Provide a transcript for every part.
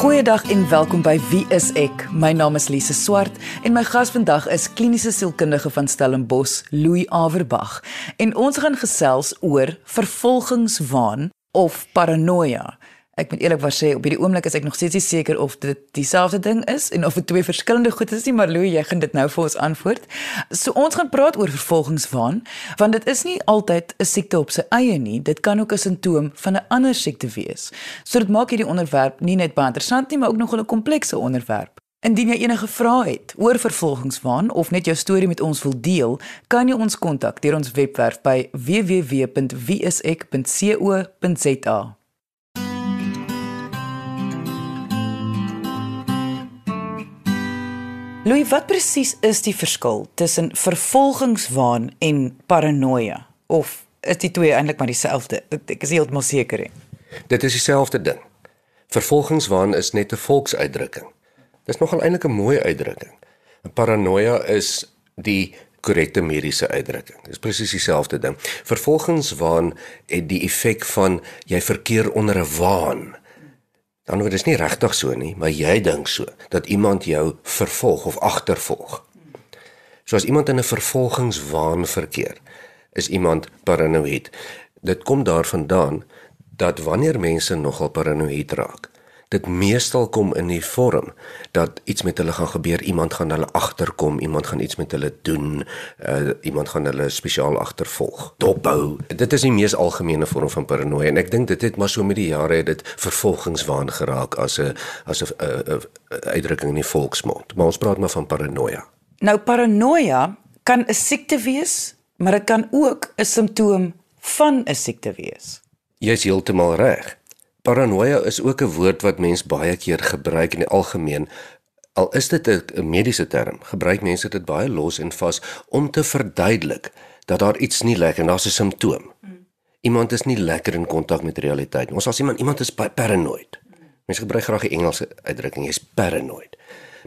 Goeiedag en welkom by Wie is ek? My naam is Lise Swart en my gas vandag is kliniese sielkundige van Stellenbosch, Louis Averbag. En ons gaan gesels oor vervolgingswaan of paranoia. Ek moet eerlikwaar sê op hierdie oomblik is ek nog steeds nie seker of dit dieselfde ding is en of dit twee verskillende goed is nie, maar Louis, jy gaan dit nou vir ons antwoord. So ons gaan praat oor vervolgingswaan, want dit is nie altyd 'n siekte op sy eie nie, dit kan ook 'n simptoom van 'n ander siekte wees. So dit maak hierdie onderwerp nie net baie interessant nie, maar ook nog 'n komplekse onderwerp. Indien jy enige vrae het oor vervolgingswaan of net jou storie met ons wil deel, kan jy ons kontak deur ons webwerf by www.wieisek.co.za. Louis, wat presies is die verskil tussen vervolgingswaan en paranoia? Of is die twee eintlik maar dieselfde? Ek is heeltemal seker nie. Dit is dieselfde ding. Vervolgingswaan is net 'n volksuitdrukking. Dis nogal eintlik 'n mooi uitdrukking. 'n Paranoia is die korrekte mediese uitdrukking. Dis presies dieselfde ding. Vervolgingswaan het die effek van jy verkeer onder 'n waan. Dan word dit nie regtig so nie, maar jy dink so dat iemand jou vervolg of agtervolg. So as iemand in 'n vervolgingswaan verkeer, is iemand paranoïed. Dit kom daarvandaan dat wanneer mense nogal paranoïed raak, dit meestal kom in die vorm dat iets met hulle gaan gebeur, iemand gaan hulle agterkom, iemand gaan iets met hulle doen, uh, iemand gaan hulle spesiaal agtervolg, dophou. Dit is die mees algemene vorm van paranoia en ek dink dit het maar so met die jare het dit vervolgingswaan geraak as 'n as 'n uitdrukking in die volksmond. Maar ons praat maar van paranoia. Nou paranoia kan 'n siekte wees, maar dit kan ook 'n simptoom van 'n siekte wees. Jy's heeltemal reg. Paranoia is ook 'n woord wat mense baie keer gebruik in die algemeen. Al is dit 'n mediese term, gebruik mense dit baie los en vas om te verduidelik dat daar iets nie lekker en daar's 'n simptoom. Iemand is nie lekker in kontak met realiteit. Ons as iemand iemand is paranoid. Mense gebruik graag die Engelse uitdrukking, jy's paranoid.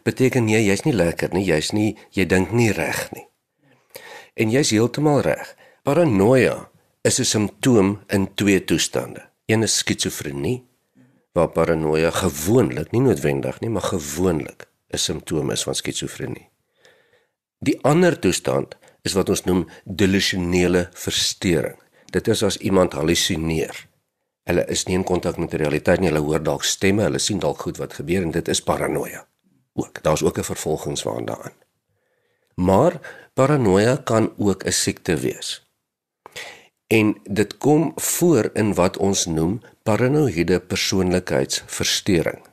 Beteken nie jy's nie lekker nie, jy's nie jy dink nie reg nie. En jy's heeltemal reg. Paranoia is 'n simptoom in twee toestande. Een is skizofrenie waar paranoia gewoonlik, nie noodwendig nie, maar gewoonlik 'n simptoom is van skizofrenie. Die ander toestand is wat ons noem delusionele verstoring. Dit is as iemand hallusineer. Hulle is nie in kontak met die realiteit nie, hulle hoor dalk stemme, hulle sien dalk goed wat gebeur en dit is paranoia. Ook, daar's ook 'n vervolgingswaan daaraan. Maar paranoia kan ook 'n siekte wees en dit kom voor in wat ons noem paranoïde persoonlikheidsversteuring.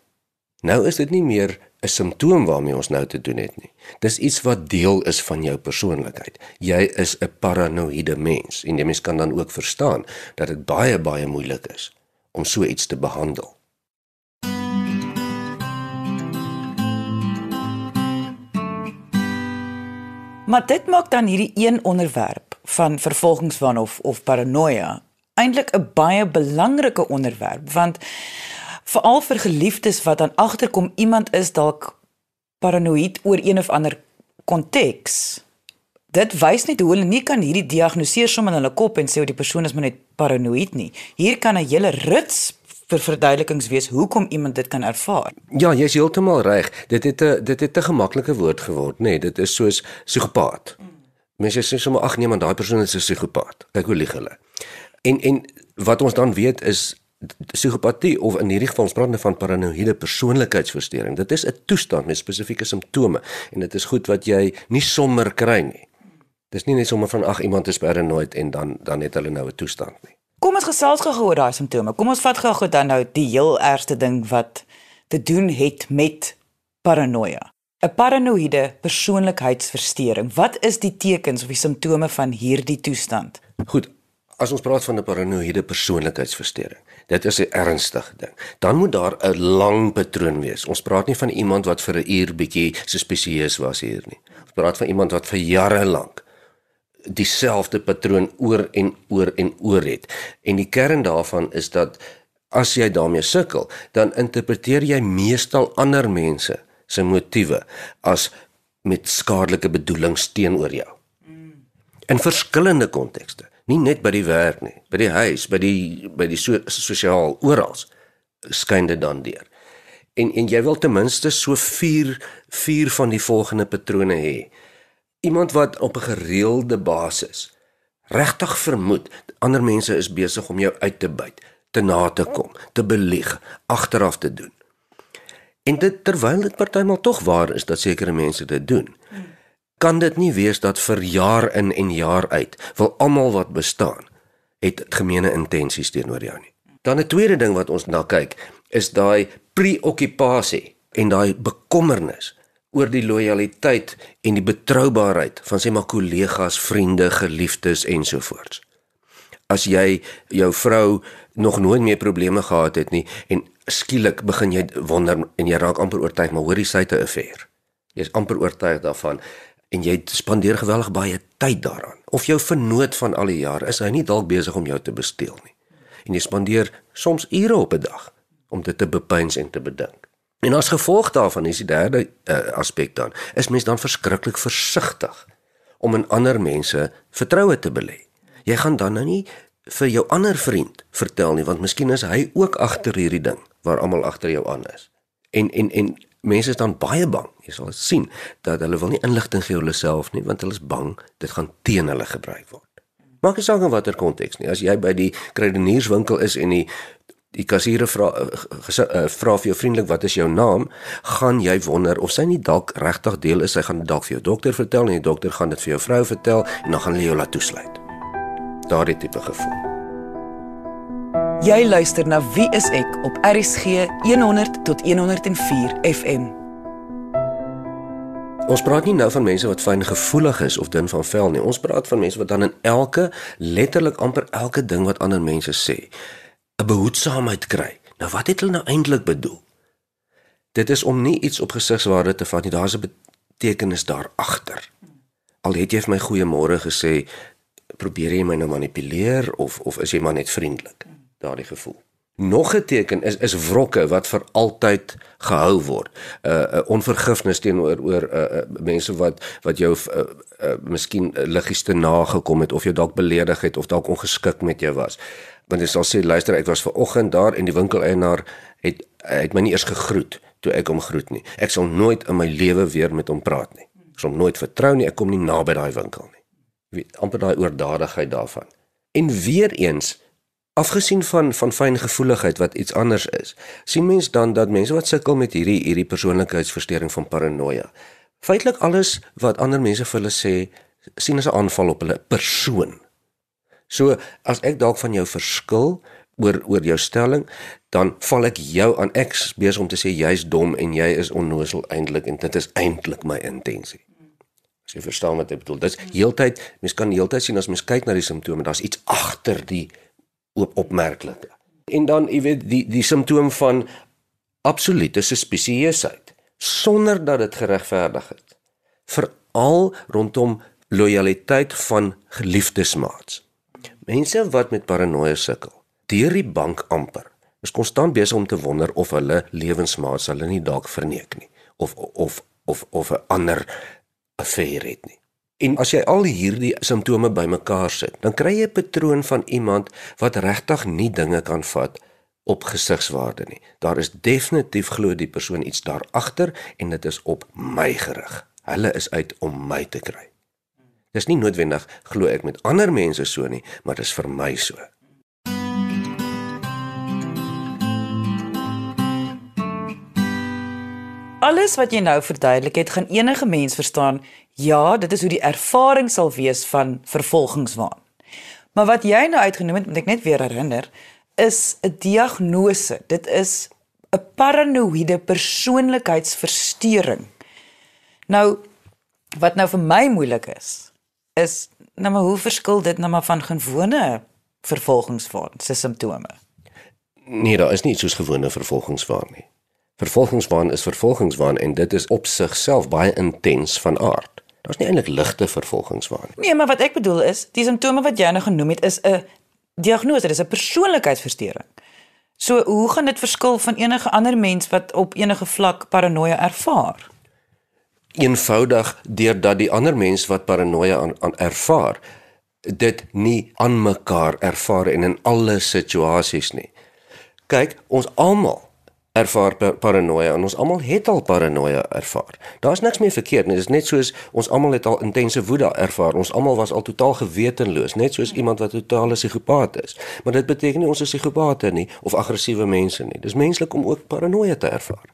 Nou is dit nie meer 'n simptoom waarmee ons nou te doen het nie. Dis iets wat deel is van jou persoonlikheid. Jy is 'n paranoïde mens en jy mens kan dan ook verstaan dat dit baie baie moeilik is om so iets te behandel. Maar dit maak dan hierdie een onderwerp van vervolgingswaan of of paranoia eintlik 'n baie belangrike onderwerp want veral vir geliefdes wat dan agterkom iemand is dalk paranoïed oor een of ander konteks dit wys net hoe hulle nie kan hierdie diagnoseer sommer in hulle kop en sê die persoon is maar net paranoïed nie hier kan 'n hele rits vir verduidelikings wees hoekom iemand dit kan ervaar. Ja, jy's heeltemal reg. Dit het 'n dit het 'n gemaklike woord geword, nê. Nee, dit is soos psigopaat. Mm. Mense sê sommer ag nee man, daai persoon is 'n psigopaat. Kyk hoe lieg hulle. En en wat ons dan weet is psigopatie of in hierdie geval ons praat nou van paranoïde persoonlikheidsversteuring. Dit is 'n toestand met spesifieke simptome en dit is goed wat jy nie sommer kry nie. Dis nie net sommer van ag iemand is paranoid en dan dan het hulle nou 'n toestand nie. Kom ons gesels gou oor daai simptome. Kom ons vat gou dan nou die heel ergste ding wat te doen het met paranoia. 'n Paranoïde persoonlikheidsversteuring. Wat is die tekens of die simptome van hierdie toestand? Goed, as ons praat van 'n paranoïde persoonlikheidsversteuring, dit is 'n ernstige ding. Dan moet daar 'n lang patroon wees. Ons praat nie van iemand wat vir 'n uur bietjie suspisieus was hier nie. Ons praat van iemand wat vir jare lank dieselfde patroon oor en oor en oor het. En die kern daarvan is dat as jy daarmee sukkel, dan interpreteer jy meestal ander mense se motiewe as met skadelike bedoelings teenoor jou. In verskillende kontekste, nie net by die werk nie, by die huis, by die by die so, sosiaal oral skyn dit dan deur. En en jy wil ten minste so 4 4 van die volgende patrone hê. Iemand wat op 'n gereelde basis regtig vermoed ander mense is besig om jou uit te byt, te na te kom, te belieg, agteraf te doen. En dit terwyl dit partymal tog waar is dat sekere mense dit doen. Kan dit nie wees dat vir jaar in en jaar uit wil almal wat bestaan het gemeene intensies teenoor jou nie. Dan 'n tweede ding wat ons na kyk is daai preokkupasie en daai bekommernis oor die lojaliteit en die betroubaarheid van sy maar kollegas, vriende, geliefdes ensovoorts. As jy jou vrou nog nooit meer probleme gehad het nie en skielik begin jy wonder en jy raak amper oortuig maar hoor jy sy te affair. Jy's amper oortuig daarvan en jy spandeer geweldig baie tyd daaraan. Of jou vernoot van al die jare is hy nie dalk besig om jou te besteel nie. En jy spandeer soms ure op 'n dag om dit te bepeins en te bedink. En as gevolg daarvan is die derde uh, aspek dan, is mens dan verskriklik versigtig om in ander mense vertroue te belê. Jy gaan dan nou nie vir jou ander vriend vertel nie want miskien is hy ook agter hierdie ding waar almal agter jou aan is. En en en mense is dan baie bang. Jy sal sien dat hulle wil nie inligting gee oor hulle self nie want hulle is bang dit gaan teen hulle gebruik word. Maak nie saak in watter konteks nie. As jy by die kruidenierswinkel is en die die kassiere vra uh, vra vir jou vriendelik wat is jou naam, gaan jy wonder of sy nie dalk regtig deel is, sy gaan dalk vir jou dokter vertel en die dokter gaan dit vir jou vrou vertel en dan gaan hulle jou laat toesluit. Daardie tipe gevoel. Jy luister na Wie is ek op RCG 100 tot 104 FM. Ons praat nie nou van mense wat fyn gevoelig is of dun van vel nie. Ons praat van mense wat dan in elke letterlik amper elke ding wat ander mense sê 'n behoedsaamheid kry. Nou wat het hulle nou eintlik bedoel? Dit is om nie iets op gesigswaarde te vat nie. Daar's 'n betekenis daar agter. Al het jy vir my goeiemôre gesê, probeer jy my nou manipuleer of of is jy maar net vriendelik? Daardie gevoel. Nog 'n teken is is wrokke wat vir altyd gehou word. 'n uh, uh, onvergifnis teenoor oor uh, uh, mense wat wat jou uh, uh, miskien liggies te nagekom het of jou dalk beledig het of dalk ongeskik met jou was want jy sal sê luister ek was ver oggend daar en die winkeleienaar het het my nie eers gegroet toe ek hom groet nie. Ek sal nooit in my lewe weer met hom praat nie. Ek sal hom nooit vertrou nie. Ek kom nie naby daai winkel nie. Wie amper daai oordadigheid daarvan. En weer eens afgesien van van fyn gevoeligheid wat iets anders is. sien mens dan dat mense wat sukkel met hierdie hierdie persoonlikheidsversteuring van paranoia. Feitelik alles wat ander mense vir hulle sê sien as 'n aanval op hulle persoon. So as ek dalk van jou verskil oor oor jou stelling, dan val ek jou aan ek besig om te sê jy's dom en jy is onnosel eintlik en dit is eintlik my intensie. Jy verstaan wat ek bedoel. Dis heeltyd, mens kan heeltyd sien as mens kyk na die simptome, daar's iets agter die op opmerklike. En dan jy weet die die simptoom van absolute suspisieusheid sonder dat dit geregverdig is. Veral rondom lojaliteit van geliefdesmaats. Mense wat met paranoia sukkel, deur die bank amper, is konstant besig om te wonder of hulle lewensmaat hulle nie dalk verneek nie of of of of 'n ander affair het nie. En as jy al hierdie simptome bymekaar sit, dan kry jy 'n patroon van iemand wat regtig nie dinge kan vat op gesigswaarde nie. Daar is definitief glo die persoon iets daar agter en dit is op my gerig. Hulle is uit om my te kry. Dis nie noodwendig glo ek met ander mense so nie, maar dis vir my so. Alles wat jy nou verduidelik het, gaan enige mens verstaan. Ja, dit is hoe die ervaring sal wees van vervolgingswaan. Maar wat jy nou uitgenoem het, moet ek net weer herinner, is 'n diagnose. Dit is 'n paranoïde persoonlikheidsversteuring. Nou wat nou vir my moeilik is, is nou maar hoe verskil dit nou maar van gewone vervolgingswaan se simptome? Nee, daar is nie soos gewone vervolgingswaan nie. Vervolgingswaan is vervolgingswaan en dit is op sigself baie intens van aard. Daar's nie eintlik ligte vervolgingswaan nie. Nee, maar wat ek bedoel is, die simptome wat jy nou genoem het is 'n diagnose, dis 'n persoonlikheidsversteuring. So, hoe gaan dit verskil van enige ander mens wat op enige vlak paranoia ervaar? eenvoudig deurdat die ander mens wat paranoia aan, aan ervaar dit nie aan mekaar ervaar en in alle situasies nie. Kyk, ons almal ervaar paranoia en ons almal het al paranoia ervaar. Daar's niks meer verkeerd nie. Dit is net soos ons almal het al intense woede ervaar. Ons almal was al totaal gewetenloos, net soos iemand wat totaal 'n psigopaat is. Maar dit beteken nie ons is psigopate nie of aggressiewe mense nie. Dis menslik om ook paranoia te ervaar.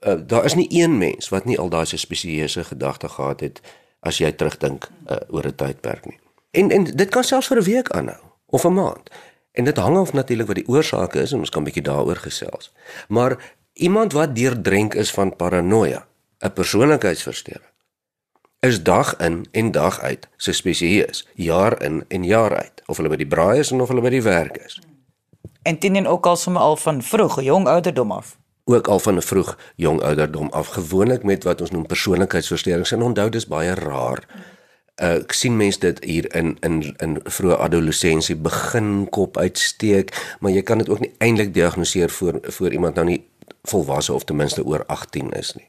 Uh, daar is nie een mens wat nie al daai spesieuse gedagte gehad het as jy terugdink uh, oor 'n tydperk nie. En en dit kan selfs vir 'n week aanhou of 'n maand. En dit hang af natuurlik wat die oorsake is en ons kan 'n bietjie daaroor gesels. Maar iemand wat deurdrenk is van paranoia, 'n persoonlikheidsversteuring, is dag in en dag uit so spesieus, jaar in en jaar uit, of hulle by die braai is en of hulle by die werk is. En dit en ook al sommer al van vroeg, jong ouderdom af ook al van 'n vroeg jong ouderdom af gewoonlik met wat ons noem persoonlikheidsversteurings en onthou dis baie rar. Uh, ek sien mense dit hier in in in vroeë adolessensie begin kop uitsteek, maar jy kan dit ook nie eintlik diagnoseer voor voor iemand nou nie volwasse of ten minste oor 18 is nie.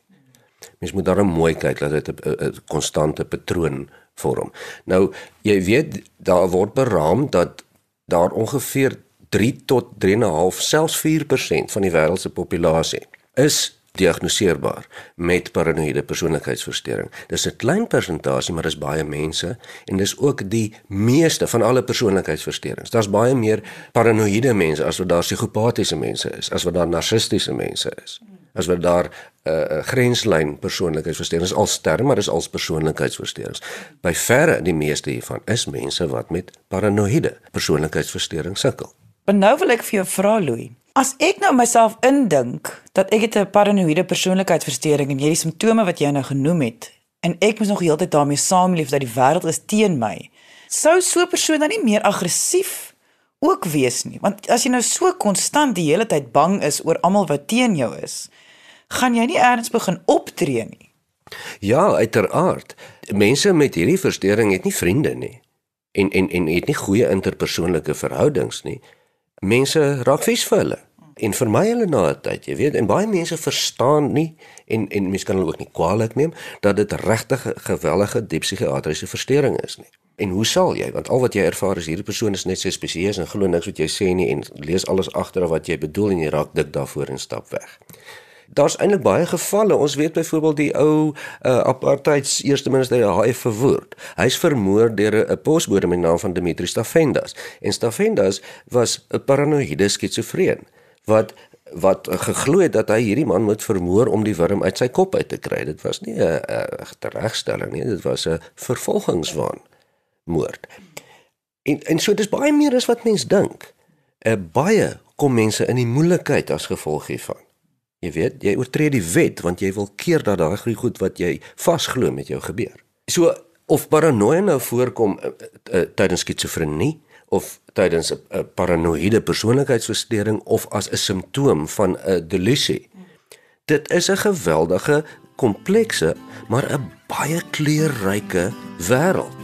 Mens moet daarom mooi kyk dat dit 'n konstante patroon vorm. Nou jy weet daar word beraam dat daar ongeveer 3 tot 3.5 selfs 4% van die wêreld se populasie is diagnoseerbaar met paranoïde persoonlikheidsversteuring. Dis 'n klein persentasie, maar dis baie mense en dis ook die meeste van alle persoonlikheidsversteurings. Daar's baie meer paranoïde mense as wat daar psigopatiese mense is, as wat daar narcistiese mense is. As wat daar 'n uh, uh, grenslyn persoonlikheidsversteurings al sterk, maar dis als persoonlikheidsversteurings. By verre die meeste hiervan is mense wat met paranoïde persoonlikheidsversteurings sukkel. Maar nou wil ek vir jou vra Louis. As ek nou myself indink dat ek het 'n paranoïde persoonlikheidsversteuring en jy die simptome wat jy nou genoem het en ek moet nog heeltyd daarmee saamleef dat die wêreld is teen my. Sou so 'n persoon dan nie meer aggressief ook wees nie? Want as jy nou so konstant die hele tyd bang is oor almal wat teen jou is, gaan jy nie eers begin optree nie. Ja, uiteraard. Mense met hierdie versteuring het nie vriende nie en en en het nie goeie interpersoonlike verhoudings nie mense raak vies vir hulle en vermy hulle na 'n tyd, jy weet, en baie mense verstaan nie en en mense kan hulle ook nie kwaadlik neem dat dit regtig 'n gewellige diep psigiatriese verstoring is nie. En hoe sal jy? Want al wat jy ervaar is hierdie persoon is net so spesieus en glo niks wat jy sê nie en lees alles agter wat jy bedoel en jy raak dik daarvoor en stap weg daar's eintlik baie gevalle. Ons weet byvoorbeeld die ou uh, apartheids eerste minister Haai verwoord. Hy's vermoor deur 'n posbode met die naam van Dimitri Stavhendas. En Stavhendas was 'n paranoïde skizofreen wat wat geglo het dat hy hierdie man moet vermoor om die wurm uit sy kop uit te kry. Dit was nie 'n regstelling nie, dit was 'n vervolgingswaan moord. En en so dis baie meer as wat mense dink. uh, Baie kom mense in die moeilikheid as gevolg hiervan. Jy weet, jy oortree die wet want jy wil keer dat daai goed wat jy vasglo met jou gebeur. So of paranoia nou voorkom uh, uh, tydens skizofrenie of tydens 'n paranoïde persoonlikheidsversteuring of as 'n simptoom van 'n delusie. Dit is 'n geweldige komplekse, maar 'n baie kleurryke wêreld.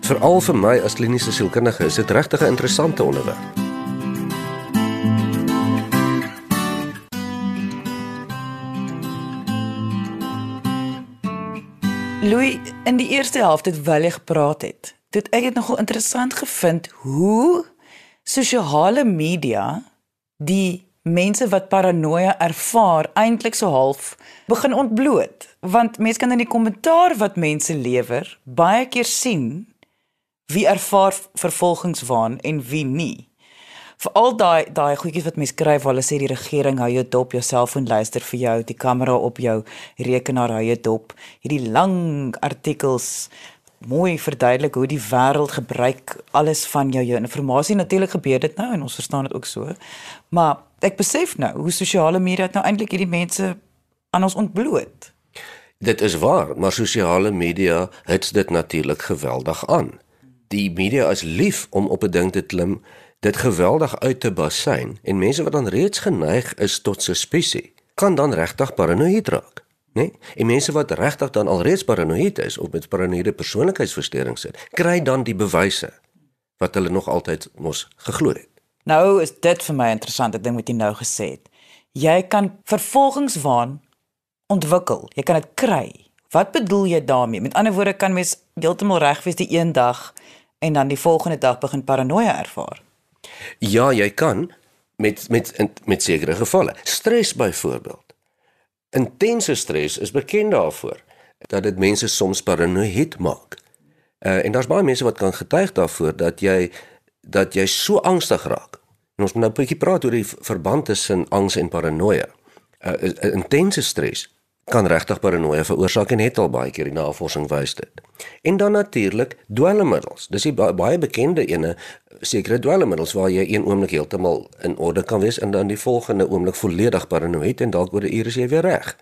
Veral vir my as kliniese sielkundige is dit regtig 'n interessante onderwerp. Louis, in die eerste helfte terwyl jy gepraat het, het ek dit nogal interessant gevind hoe sosiale media die mense wat paranoia ervaar eintlik so half begin ontbloot, want mense kan in die kommentaar wat mense lewer baie keer sien wie ervaar vervolgingswaan en wie nie vir al daai daai goedjies wat mense skryf waar hulle sê die regering hou jou dop, jou selfoon luister vir jou, die kamera op jou rekenaar hou jou dop. Hierdie lang artikels mooi verduidelik hoe die wêreld gebruik alles van jou jou inligting. Natuurlik gebeur dit nou en ons verstaan dit ook so. Maar ek besef nou hoe sosiale media nou eintlik hierdie mense aan ons ontbloot. Dit is waar, maar sosiale media het dit natuurlik geweldig aan. Die media is lief om op 'n ding te klim dit geweldig uit te basyn en mense wat dan reeds geneig is tot suspisie kan dan regtig paranoïed raak nê nee? en mense wat regtig dan alreeds paranoïed is of met paranoïede persoonlikheidsversteurings sit kry dan die bewyse wat hulle nog altyd mos geglo het nou is dit vir my interessant ek dink wat jy nou gesê het jy kan vervolgingswaan ontwikkel jy kan dit kry wat bedoel jy daarmee met ander woorde kan mens heeltemal reg wees die een dag en dan die volgende dag begin paranoia ervaar Ja, jy kan, met met met sekere gevalle. Stres byvoorbeeld. Intense stres is bekend daarvoor dat dit mense soms paranoïed maak. Uh, en daar's baie mense wat kan getuig daarvoor dat jy dat jy so angstig raak. En ons moet nou 'n bietjie praat oor die verband tussen angs en paranoia. Uh, intense stres kan regtig paranoia veroorsaak en het al baie keer die navorsing wys dit. En dan natuurlik dwelmmiddels. Dis die baie bekende ene sekere dwelmmiddels waar jy een oomblik heeltemal in orde kan wees en dan die volgende oomblik volledig paranoïed en dalk oor 'n uur is jy weer reg.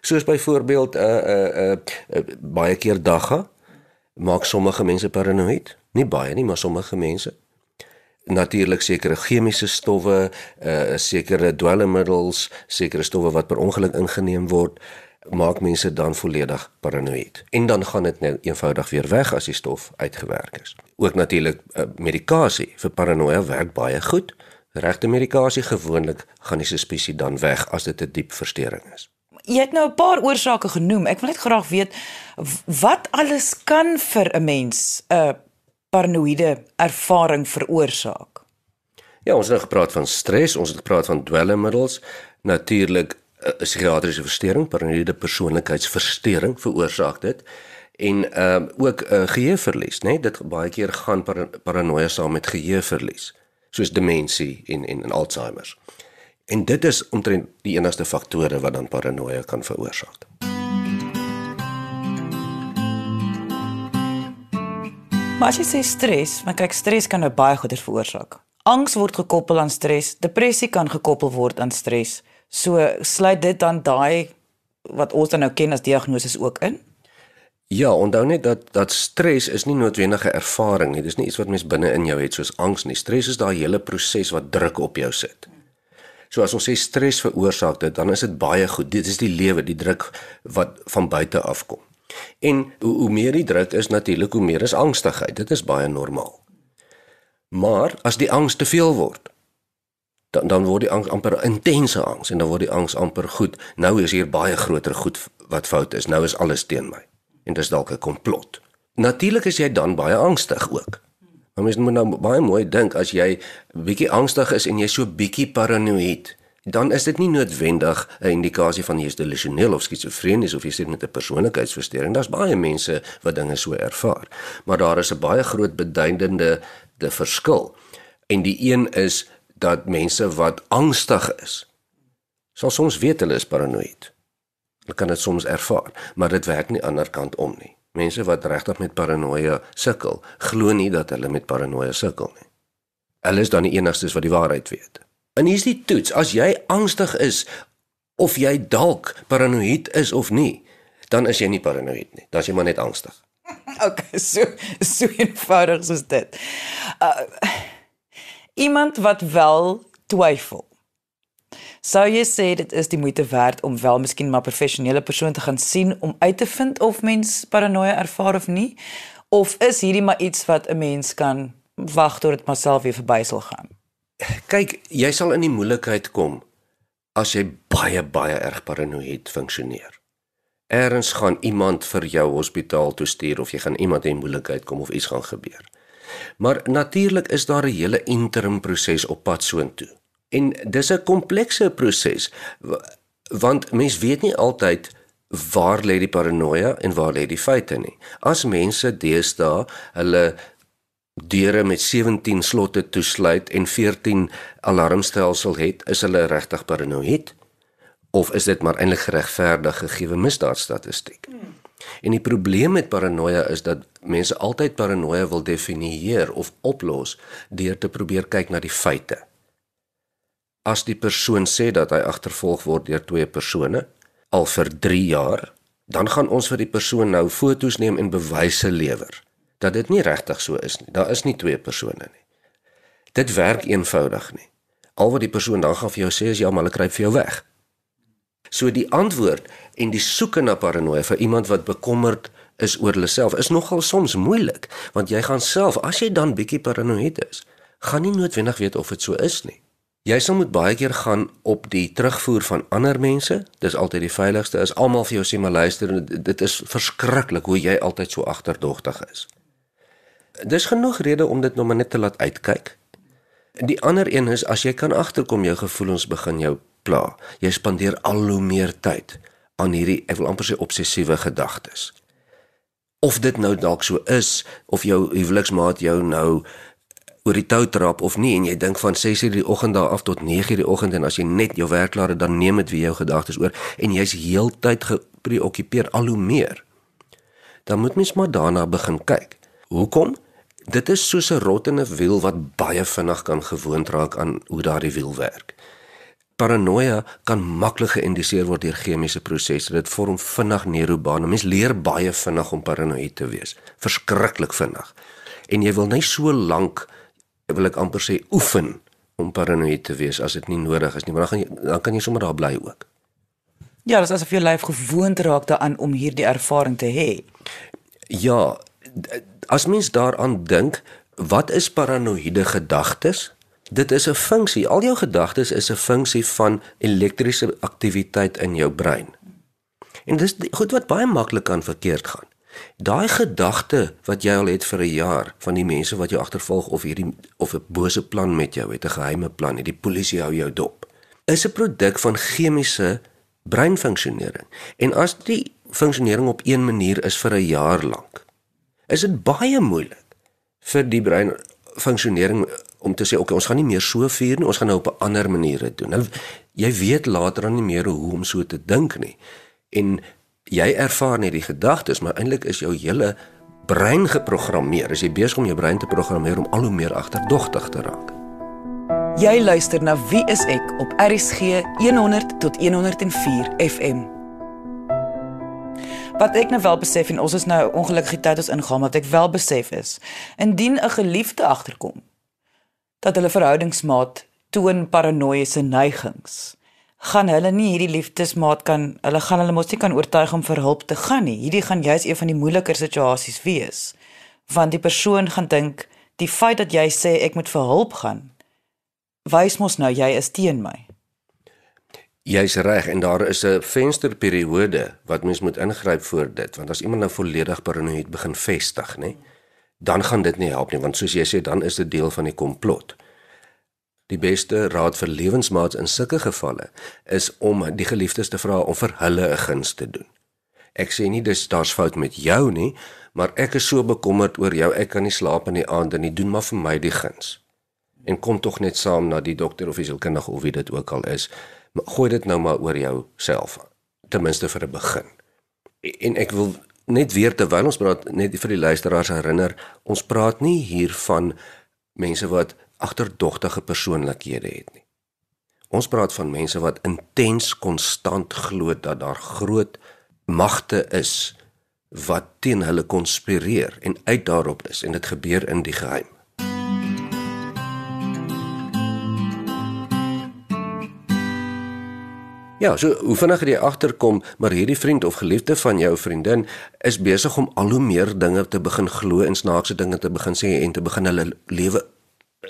Soos byvoorbeeld 'n uh, 'n uh, 'n uh, uh, baie keer dagga maak sommige mense paranoïed. Nie baie nie, maar sommige mense natuurlik sekere chemiese stowwe, uh sekere dwelmmiddels, sekere stowwe wat per ongeluk ingeneem word, maak mense dan volledig paranoïed. En dan gaan dit nou eenvoudig weer weg as die stof uitgewerk is. Ook natuurlik uh, medikasie vir paranoia werk baie goed. Regte medikasie gewoonlik gaan die suspisie dan weg as dit 'n diep verstoring is. Jy het nou 'n paar oorsake genoem. Ek wil net graag weet wat alles kan vir 'n mens 'n uh, paranoïde ervaring veroorsaak? Ja, ons het nou gepraat van stres, ons het gepraat van dwelmmiddels, natuurlik 'n uh, psigiatriese verstoring, paranoïde persoonlikheidsversteuring veroorsaak dit en ehm uh, ook 'n uh, geheueverlies, né? Nee? Dit baie keer gaan par paranoia saam met geheueverlies, soos demensie en en, en Alzheimer. En dit is omtrent die enigste faktore wat dan paranoia kan veroorsaak. Maar as jy sê stres, want kyk stres kan nou baie goeie veroorsaak. Angs word gekoppel aan stres, depressie kan gekoppel word aan stres. So sluit dit dan daai wat ons dan nou ken as diagnose ook in? Ja, onthou net dat dat stres is nie noodwendige ervaring nie. Dis nie iets wat mens binne in jou het soos angs nie. Stres is daai hele proses wat druk op jou sit. So as ons sê stres veroorsaak dit, dan is dit baie goed. Dit is die lewe, die druk wat van buite afkom. En hoe, hoe meer die druk is natuurlik hoe meer is angstigheid. Dit is baie normaal. Maar as die angs te veel word, dan dan word die angs amper intense angs en dan word die angs amper goed. Nou is hier baie groter goed wat fout is. Nou is alles teen my. En dis dalk 'n komplot. Natuurlik is jy dan baie angstig ook. Maar mens moet nou baie mooi dink as jy bietjie angstig is en jy so bietjie paranoïed dan is dit nie noodwendig 'n indikasie van jy is delusioneel of skizofrenies of jy sit met 'n persoonlikheidsversteuring. Daar's baie mense wat dinge so ervaar. Maar daar is 'n baie groot beduidende de verskil. En die een is dat mense wat angstig is, sal soms weet hulle is paranoïed. Hulle kan dit soms ervaar, maar dit werk nie ander kant om nie. Mense wat regtig met paranoia sukkel, glo nie dat hulle met paranoia sukkel nie. Hulle is dan die enigstes wat die waarheid weet. En hier's die toets. As jy angstig is of jy dalk paranoïed is of nie, dan is jy nie paranoïed nie. Dan is jy maar net angstig. Okay, so so eenvoudig soos dit. Uh iemand wat wel twyfel. Sou jy sê dit is die moeite werd om wel miskien maar professionele persoon te gaan sien om uit te vind of mens paranoia ervaar of nie? Of is hierdie maar iets wat 'n mens kan wag tot dit maar self weer verby sal gaan? Kyk, jy sal in die moeilikheid kom as jy baie baie erg paranoïed funksioneer. Eerens gaan iemand vir jou hospitaal toe stuur of jy gaan iemand in moeilikheid kom of iets gaan gebeur. Maar natuurlik is daar 'n hele interim proses op pad soontoe. En dis 'n komplekse proses want mens weet nie altyd waar lê die paranoia en waar lê die feite nie. As mense deesdae hulle deure met 17 slotte toesluit en 14 alarmstelsels het, is hulle regtig paranoïed of is dit maar eintlik geregverdig gegee misdaadstatistiek? Hmm. En die probleem met paranoia is dat mense altyd paranoia wil definieer of oplos deur te probeer kyk na die feite. As die persoon sê dat hy agtervolg word deur twee persone al vir 3 jaar, dan gaan ons vir die persoon nou foto's neem en bewyse lewer dat dit nie regtig so is nie. Daar is nie twee persone nie. Dit werk eenvoudig nie. Al wat die persoon dan gaan vir jou sê is ja, maar hulle kruip vir jou weg. So die antwoord en die soeke na paranoia vir iemand wat bekommerd is oor hulle self is nogal soms moeilik, want jy gaan self as jy dan bietjie paranoïed is, gaan nie noodwendig weet of dit so is nie. Jy sal moet baie keer gaan op die terugvoer van ander mense. Dis altyd die veiligste. Is almal vir jou sê maar luister, dit is verskriklik hoe jy altyd so agterdogtig is dis genoeg rede om dit nog maar net te laat uitkyk. Die ander een is as jy kan agterkom jou gevoelens begin jou pla. Jy spandeer al hoe meer tyd aan hierdie ek wil amper sê obsessiewe gedagtes. Of dit nou dalk so is of jou huweliksmaat jou nou oor die tou trap of nie en jy dink van 6:00 die oggend daar af tot 9:00 die oggend en as jy net jou werk klaar het dan neem dit weer jou gedagtes oor en jy's heeltyd gepreokkupeer al hoe meer. Dan moet mens maar daarna begin kyk. Hoekom? Dit is soos 'n rottende wiel wat baie vinnig kan gewoond raak aan hoe daardie wiel werk. Paranoia kan maklik geïndiseer word deur chemiese prosesse. Dit vorm vinnig neurobane. Mens leer baie vinnig om paranoïed te wees. Verskriklik vinnig. En jy wil net so lank wil ek amper sê oefen om paranoïed te wees as dit nie nodig is nie, maar dan gaan jy dan kan jy sommer daar bly ook. Ja, dit is asof jou lyf gewoond raak daaraan om hierdie ervaring te hê. Ja, as mens daaraan dink, wat is paranoïde gedagtes? Dit is 'n funksie. Al jou gedagtes is 'n funksie van elektriese aktiwiteit in jou brein. En dis goed wat baie maklik kan verkeerd gaan. Daai gedagte wat jy al het vir 'n jaar van die mense wat jou agtervolg of hierdie of 'n bose plan met jou het, 'n geheime plan, die polisie hou jou dop, is 'n produk van chemiese breinfunksionering. En as die funksionering op een manier is vir 'n jaar lank, is dit baie moeilik vir die brein funksionering om te sê okay ons gaan nie meer so vier nie ons gaan nou op 'n ander manier dit doen. Nou jy weet later dan nie meer hoe om so te dink nie. En jy ervaar net die gedagtes, maar eintlik is jou hele brein geprogrammeer. As jy besig om jou brein te programmeer om al hoe meer agterdogtig te raak. Jy luister na Wie is ek op RSG 100 tot 104 FM. Wat ek nou wel besef en ons is nou ongelukkig tyd ons ingaan, wat ek wel besef is, indien 'n geliefde agterkom dat hulle verhoudingsmaat toon paranoïese neigings, gaan hulle nie hierdie liefdesmaat kan hulle gaan hulle mos nie kan oortuig om vir hulp te gaan nie. Hierdie gaan juist een van die moeiliker situasies wees. Want die persoon gaan dink die feit dat jy sê ek moet vir hulp gaan wys mos nou jy is teen my. Jy's reg en daar is 'n vensterperiode wat mens moet ingryp voor dit want as iemand nou volledig paranoïed begin vestig, nê, dan gaan dit nie help nie want soos jy sê dan is dit deel van die komplot. Die beste raad vir lewensmaats in sulke gevalle is om die geliefdes te vra om vir hulle 'n guns te doen. Ek sê nie dis daar's fout met jou nie, maar ek is so bekommerd oor jou, ek kan nie slaap in die aande nie, doen maar vir my die guns. En kom tog net saam na die dokter of die sielkundige of wie dit ook al is. Maar gooi dit nou maar oor jou self ten minste vir 'n begin. En ek wil net weer terwyl ons praat net vir die luisteraars herinner, ons praat nie hier van mense wat agterdogtige persoonlikhede het nie. Ons praat van mense wat intens konstant glo dat daar groot magte is wat teen hulle konspireer en uit daarop is en dit gebeur in die geheim. Ja, so hoe vinniger jy agterkom, maar hierdie vriend of geliefde van jou vriendin is besig om al hoe meer dinge te begin glo en snaakse dinge te begin sê en te begin hulle lewe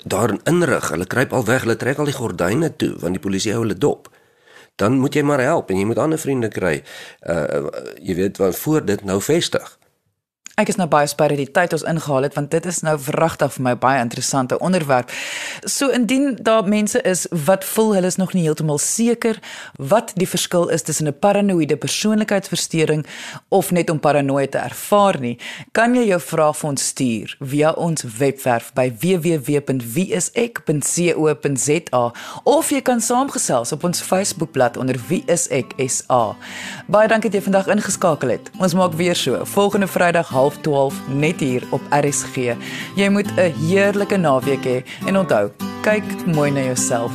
daarin inrig. Hulle kruip al weg, hulle trek al die gordyne toe want die polisie hou hulle dop. Dan moet jy maar help en jy moet ander vriende kry. Uh jy weet wat voor dit nou vestig. Ek is nou baie spyt dat die tyd ons ingehaal het want dit is nou wragtig vir my baie interessante onderwerp. So indien daar mense is wat voel hulle is nog nie heeltemal seker wat die verskil is tussen 'n paranoïde persoonlikheidsversteuring of net om paranoia te ervaar nie, kan jy jou vrae vir ons stuur via ons webwerf by www.wieisek.co.za of jy kan saamgesels op ons Facebookblad onder wieiseksa. Baie dankie dat jy vandag ingeskakel het. Ons maak weer so volgende Vrydag 12 net hier op RSG. Jy moet 'n heerlike naweek hê en onthou, kyk mooi na jouself.